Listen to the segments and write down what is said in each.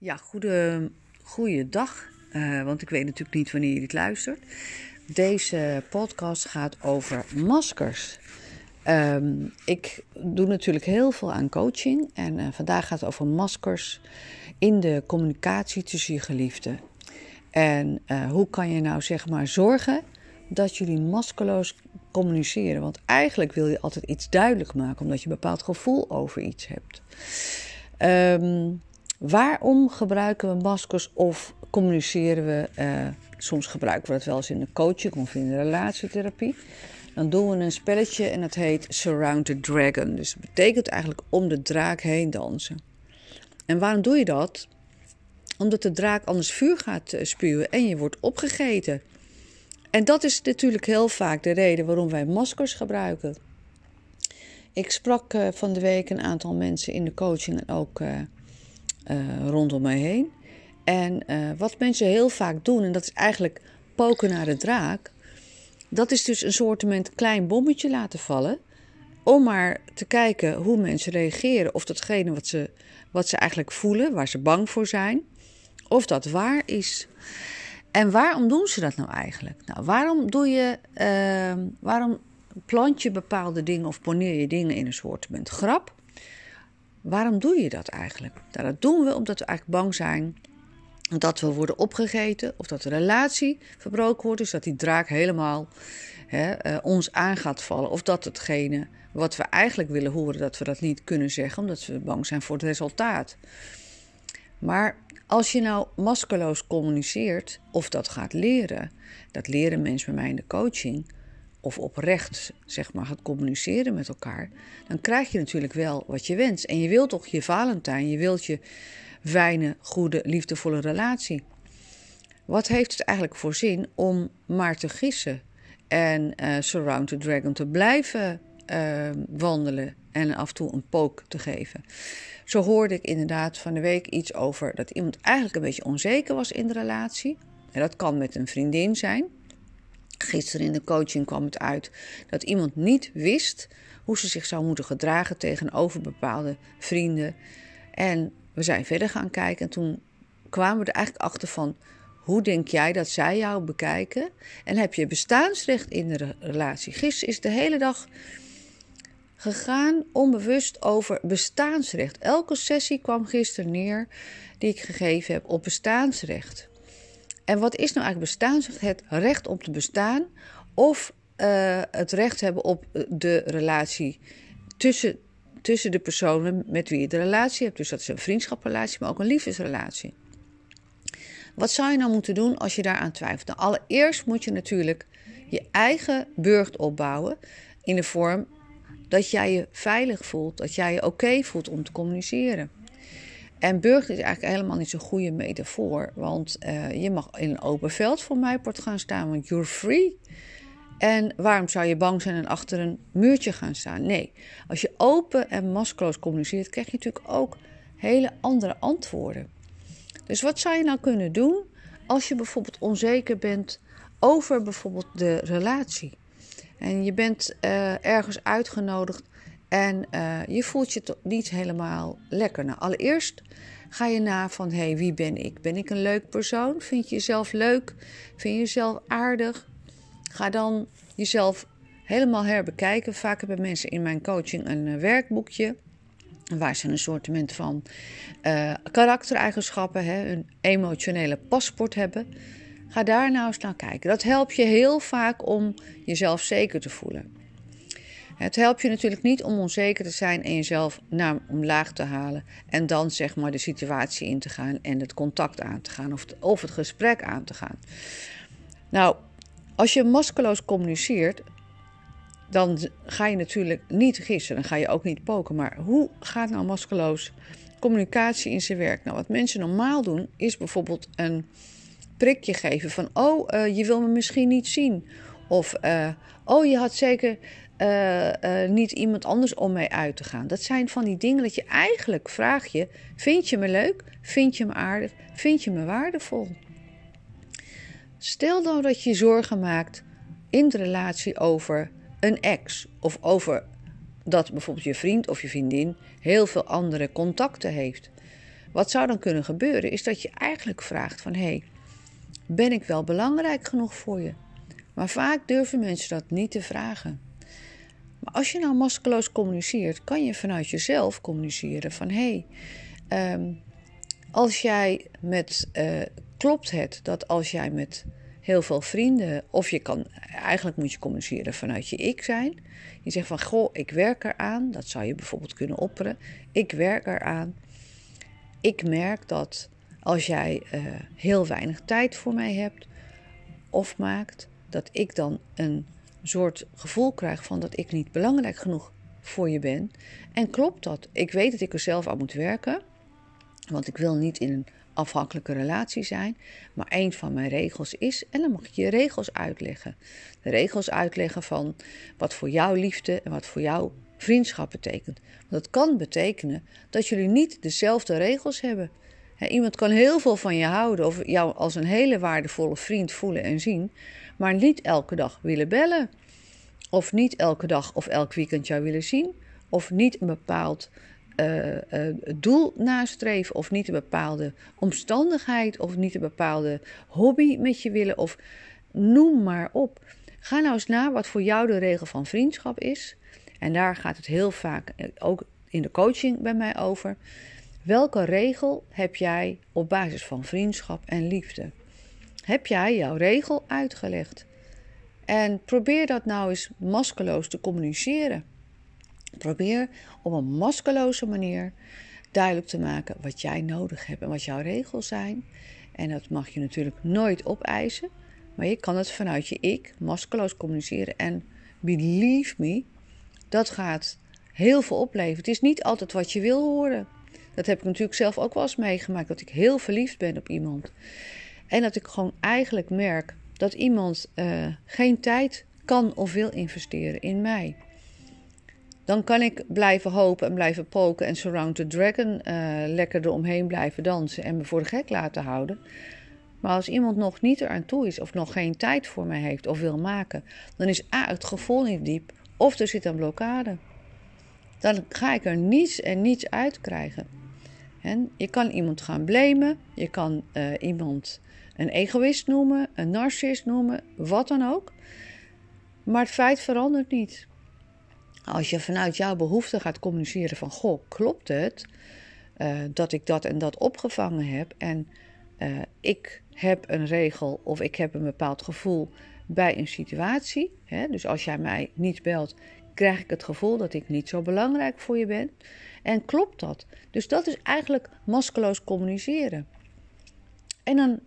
Ja, goede, goede dag. Uh, want ik weet natuurlijk niet wanneer je dit luistert. Deze podcast gaat over maskers. Um, ik doe natuurlijk heel veel aan coaching. En uh, vandaag gaat het over maskers in de communicatie tussen je geliefden. En uh, hoe kan je nou zeg maar zorgen dat jullie maskeloos communiceren? Want eigenlijk wil je altijd iets duidelijk maken, omdat je een bepaald gevoel over iets hebt. Um, Waarom gebruiken we maskers of communiceren we? Uh, soms gebruiken we het wel eens in de coaching of in de relatietherapie. Dan doen we een spelletje en dat heet Surround the Dragon. Dus het betekent eigenlijk om de draak heen dansen. En waarom doe je dat? Omdat de draak anders vuur gaat eh, spuwen en je wordt opgegeten. En dat is natuurlijk heel vaak de reden waarom wij maskers gebruiken. Ik sprak uh, van de week een aantal mensen in de coaching en ook rondom mij heen. En uh, wat mensen heel vaak doen, en dat is eigenlijk poken naar de draak, dat is dus een soort klein bommetje laten vallen. Om maar te kijken hoe mensen reageren. Of datgene wat ze, wat ze eigenlijk voelen, waar ze bang voor zijn, of dat waar is. En waarom doen ze dat nou eigenlijk? Nou, waarom doe je, uh, waarom plant je bepaalde dingen of poneer je dingen in een soort grap? Waarom doe je dat eigenlijk? Nou, dat doen we omdat we eigenlijk bang zijn dat we worden opgegeten of dat de relatie verbroken wordt, dus dat die draak helemaal hè, uh, ons aan gaat vallen. Of dat hetgene wat we eigenlijk willen horen, dat we dat niet kunnen zeggen omdat we bang zijn voor het resultaat. Maar als je nou maskeloos communiceert of dat gaat leren, dat leren mensen bij mij in de coaching, of oprecht zeg maar, gaat communiceren met elkaar, dan krijg je natuurlijk wel wat je wenst. En je wilt toch je Valentijn, je wilt je fijne, goede, liefdevolle relatie. Wat heeft het eigenlijk voor zin om maar te gissen en uh, Surround the Dragon te blijven uh, wandelen en af en toe een pook te geven? Zo hoorde ik inderdaad van de week iets over dat iemand eigenlijk een beetje onzeker was in de relatie. En dat kan met een vriendin zijn. Gisteren in de coaching kwam het uit dat iemand niet wist hoe ze zich zou moeten gedragen tegenover bepaalde vrienden. En we zijn verder gaan kijken en toen kwamen we er eigenlijk achter van hoe denk jij dat zij jou bekijken? En heb je bestaansrecht in de relatie? Gisteren is de hele dag gegaan onbewust over bestaansrecht. Elke sessie kwam gisteren neer die ik gegeven heb op bestaansrecht. En wat is nou eigenlijk bestaansrecht? Het recht om te bestaan of uh, het recht hebben op de relatie tussen, tussen de personen met wie je de relatie hebt. Dus dat is een vriendschapsrelatie, maar ook een liefdesrelatie. Wat zou je nou moeten doen als je daaraan twijfelt? Nou, allereerst moet je natuurlijk je eigen burcht opbouwen in de vorm dat jij je veilig voelt, dat jij je oké voelt om te communiceren. En burger is eigenlijk helemaal niet zo'n goede metafoor. Want uh, je mag in een open veld voor mij gaan staan, want you're free. En waarom zou je bang zijn en achter een muurtje gaan staan? Nee, als je open en maskeloos communiceert, krijg je natuurlijk ook hele andere antwoorden. Dus wat zou je nou kunnen doen als je bijvoorbeeld onzeker bent over bijvoorbeeld de relatie? En je bent uh, ergens uitgenodigd en uh, je voelt je toch niet helemaal lekker. Nou, allereerst ga je na van, hé, hey, wie ben ik? Ben ik een leuk persoon? Vind je jezelf leuk? Vind je jezelf aardig? Ga dan jezelf helemaal herbekijken. Vaak hebben mensen in mijn coaching een uh, werkboekje. Waar ze een soort van uh, karaktereigenschappen, hè, een emotionele paspoort hebben. Ga daar nou eens naar kijken. Dat helpt je heel vaak om jezelf zeker te voelen. Het helpt je natuurlijk niet om onzeker te zijn en jezelf naar omlaag te halen. En dan zeg maar de situatie in te gaan en het contact aan te gaan of het, of het gesprek aan te gaan. Nou, als je maskeloos communiceert, dan ga je natuurlijk niet gissen. Dan ga je ook niet poken. Maar hoe gaat nou maskeloos communicatie in zijn werk? Nou, wat mensen normaal doen, is bijvoorbeeld een prikje geven van: Oh, uh, je wil me misschien niet zien. Of: uh, Oh, je had zeker uh, uh, niet iemand anders om mee uit te gaan. Dat zijn van die dingen dat je eigenlijk vraag je: vind je me leuk? Vind je me aardig? Vind je me waardevol? Stel nou dat je zorgen maakt in de relatie over een ex of over dat bijvoorbeeld je vriend of je vriendin heel veel andere contacten heeft. wat zou dan kunnen gebeuren, is dat je eigenlijk vraagt van... hé, hey, ben ik wel belangrijk genoeg voor je? Maar vaak durven mensen dat niet te vragen. Maar als je nou maskeloos communiceert, kan je vanuit jezelf communiceren van... hé, hey, um, als jij met... Uh, klopt het dat als jij met heel veel vrienden. Of je kan, eigenlijk moet je communiceren vanuit je ik zijn. Je zegt van, goh, ik werk eraan. Dat zou je bijvoorbeeld kunnen opperen. Ik werk eraan. Ik merk dat als jij uh, heel weinig tijd voor mij hebt of maakt, dat ik dan een soort gevoel krijg van dat ik niet belangrijk genoeg voor je ben. En klopt dat? Ik weet dat ik er zelf aan moet werken. Want ik wil niet in een afhankelijke relatie zijn. Maar een van mijn regels is, en dan mag ik je regels uitleggen. De regels uitleggen van wat voor jou liefde en wat voor jou vriendschap betekent. Want dat kan betekenen dat jullie niet dezelfde regels hebben. Iemand kan heel veel van je houden of jou als een hele waardevolle vriend voelen en zien, maar niet elke dag willen bellen. Of niet elke dag of elk weekend jou willen zien. Of niet een bepaald uh, doel nastreven of niet een bepaalde omstandigheid of niet een bepaalde hobby met je willen of noem maar op. Ga nou eens na wat voor jou de regel van vriendschap is. En daar gaat het heel vaak eh, ook in de coaching bij mij over. Welke regel heb jij op basis van vriendschap en liefde? Heb jij jouw regel uitgelegd? En probeer dat nou eens maskeloos te communiceren. Probeer op een maskeloze manier duidelijk te maken wat jij nodig hebt en wat jouw regels zijn. En dat mag je natuurlijk nooit opeisen, maar je kan het vanuit je ik maskeloos communiceren. En believe me, dat gaat heel veel opleveren. Het is niet altijd wat je wil horen. Dat heb ik natuurlijk zelf ook wel eens meegemaakt, dat ik heel verliefd ben op iemand. En dat ik gewoon eigenlijk merk dat iemand uh, geen tijd kan of wil investeren in mij. Dan kan ik blijven hopen en blijven poken en Surround the Dragon uh, lekker eromheen blijven dansen en me voor de gek laten houden. Maar als iemand nog niet eraan toe is of nog geen tijd voor mij heeft of wil maken, dan is A het gevoel niet diep of er zit een blokkade. Dan ga ik er niets en niets uit krijgen. En je kan iemand gaan blamen, je kan uh, iemand een egoïst noemen, een narcist noemen, wat dan ook. Maar het feit verandert niet. Als je vanuit jouw behoefte gaat communiceren van goh, klopt het uh, dat ik dat en dat opgevangen heb en uh, ik heb een regel of ik heb een bepaald gevoel bij een situatie. Hè? Dus als jij mij niet belt, krijg ik het gevoel dat ik niet zo belangrijk voor je ben. En klopt dat? Dus dat is eigenlijk maskeloos communiceren. En dan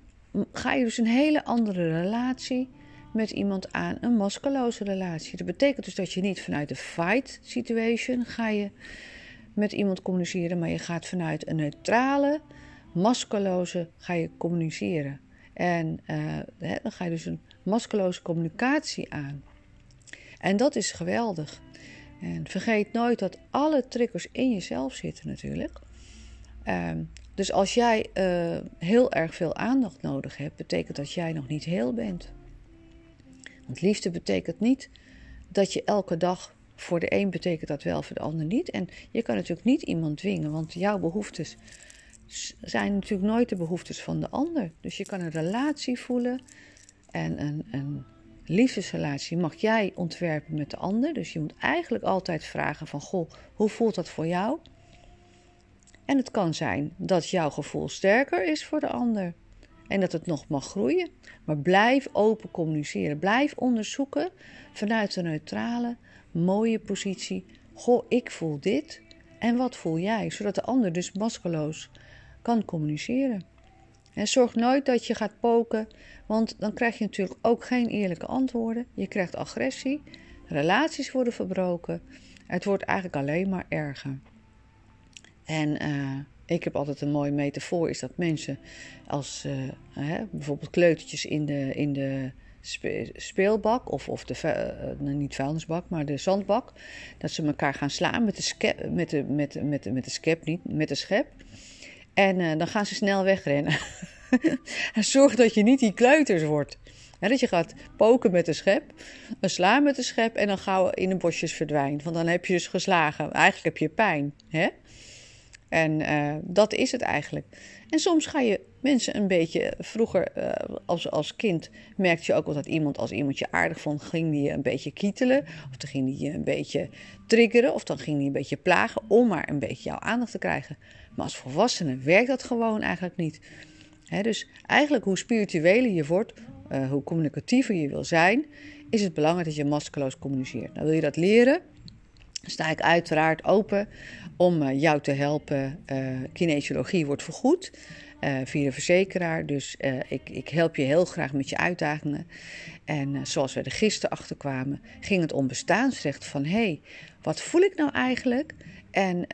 ga je dus een hele andere relatie met iemand aan, een maskeloze relatie. Dat betekent dus dat je niet vanuit de fight situation ga je met iemand communiceren, maar je gaat vanuit een neutrale, maskeloze ga je communiceren. En uh, dan ga je dus een maskeloze communicatie aan. En dat is geweldig. En vergeet nooit dat alle triggers in jezelf zitten natuurlijk. Uh, dus als jij uh, heel erg veel aandacht nodig hebt, betekent dat jij nog niet heel bent. Want liefde betekent niet dat je elke dag voor de een betekent dat wel, voor de ander niet. En je kan natuurlijk niet iemand dwingen, want jouw behoeftes zijn natuurlijk nooit de behoeftes van de ander. Dus je kan een relatie voelen en een, een liefdesrelatie mag jij ontwerpen met de ander. Dus je moet eigenlijk altijd vragen van, goh, hoe voelt dat voor jou? En het kan zijn dat jouw gevoel sterker is voor de ander en dat het nog mag groeien. Maar blijf open communiceren. Blijf onderzoeken vanuit een neutrale, mooie positie. Goh, ik voel dit en wat voel jij? Zodat de ander dus maskeloos kan communiceren. En zorg nooit dat je gaat poken, want dan krijg je natuurlijk ook geen eerlijke antwoorden. Je krijgt agressie, relaties worden verbroken. Het wordt eigenlijk alleen maar erger. En uh, ik heb altijd een mooie metafoor, is dat mensen als uh, hè, bijvoorbeeld kleutertjes in de, in de speelbak of, of de, uh, niet vuilnisbak, maar de zandbak, dat ze elkaar gaan slaan met de, skep, met de, met, met, met de niet met de schep. En uh, dan gaan ze snel wegrennen. en zorg dat je niet die kleuters wordt. dat je gaat poken met de schep, slaan met de schep en dan gauw in de bosjes verdwijnt. Want dan heb je dus geslagen. Eigenlijk heb je pijn. Hè? En uh, dat is het eigenlijk. En soms ga je mensen een beetje. Vroeger, uh, als, als kind, merkte je ook wel dat iemand, als iemand je aardig vond, ging die je een beetje kietelen. Of dan ging die je een beetje triggeren. Of dan ging die een beetje plagen om maar een beetje jouw aandacht te krijgen. Als volwassene werkt dat gewoon eigenlijk niet. dus eigenlijk hoe spiritueler je wordt, uh, hoe communicatiever je wil zijn, is het belangrijk dat je maskeloos communiceert. Nou, wil je dat leren? sta ik uiteraard open om uh, jou te helpen. Uh, kinesiologie wordt vergoed via de verzekeraar. Dus ik, ik, help je heel graag met je uitdagingen. En zoals we er gisteren achter kwamen, ging het om bestaansrecht van hé, hey, wat voel ik nou eigenlijk? En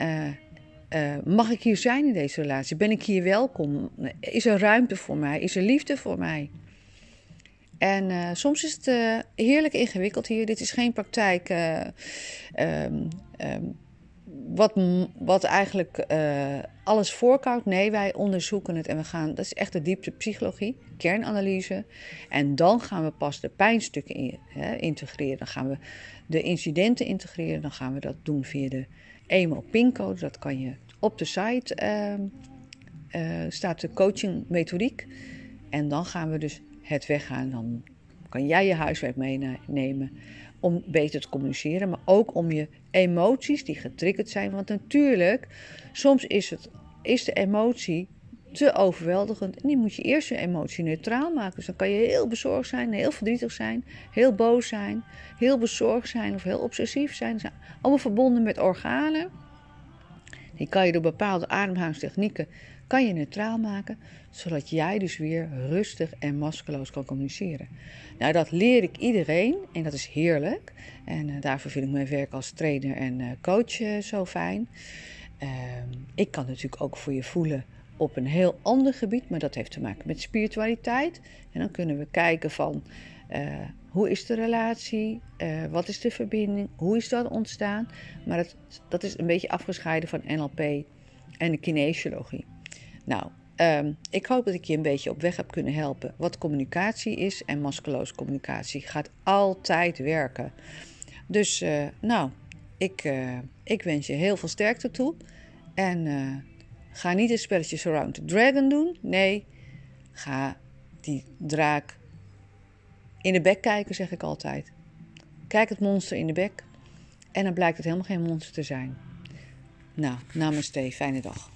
mag ik hier zijn in deze relatie? Ben ik hier welkom? Is er ruimte voor mij? Is er liefde voor mij? En uh, soms is het uh, heerlijk ingewikkeld hier. Dit is geen praktijk um, um, wat, wat eigenlijk alles voorkoudt. Nee, wij onderzoeken het en we gaan. Dat is echt de diepte psychologie, kernanalyse. En dan gaan we pas de pijnstukken in, hè, integreren. Dan gaan we de incidenten integreren. Dan gaan we dat doen via de emo-pincode. Dat kan je op de site. Ehm, staat de coaching methodiek. En dan gaan we dus het weggaan, dan kan jij je huiswerk meenemen om beter te communiceren, maar ook om je emoties die getriggerd zijn. Want natuurlijk, soms is, het, is de emotie te overweldigend en die moet je eerst je emotie neutraal maken. Dus dan kan je heel bezorgd zijn, heel verdrietig zijn, heel boos zijn, heel bezorgd zijn of heel obsessief zijn allemaal verbonden met organen. Die kan je door bepaalde ademhalingstechnieken kan je neutraal maken, zodat jij dus weer rustig en maskeloos kan communiceren. Nou, dat leer ik iedereen en dat is heerlijk. En uh, daarvoor vind ik mijn werk als trainer en uh, coach uh, zo fijn. Ehm, ik kan natuurlijk ook voor je voelen op een heel ander gebied, maar dat heeft te maken met spiritualiteit. En dan kunnen we kijken van hoe is de relatie, wat is de verbinding, hoe is dat ontstaan. Maar dat, dat is een beetje afgescheiden van NLP en de kinesiologie. Nou, um, ik hoop dat ik je een beetje op weg heb kunnen helpen wat communicatie is. En maskeloos communicatie gaat altijd werken. Dus, uh, nou, ik, uh, ik wens je heel veel sterkte toe. En ga niet een spelletje Surround the Dragon doen. Nee, ga die draak in de bek kijken, zeg ik altijd. Kijk het monster in de bek. En dan blijkt het helemaal geen monster te zijn. Nou, namaste, fijne dag.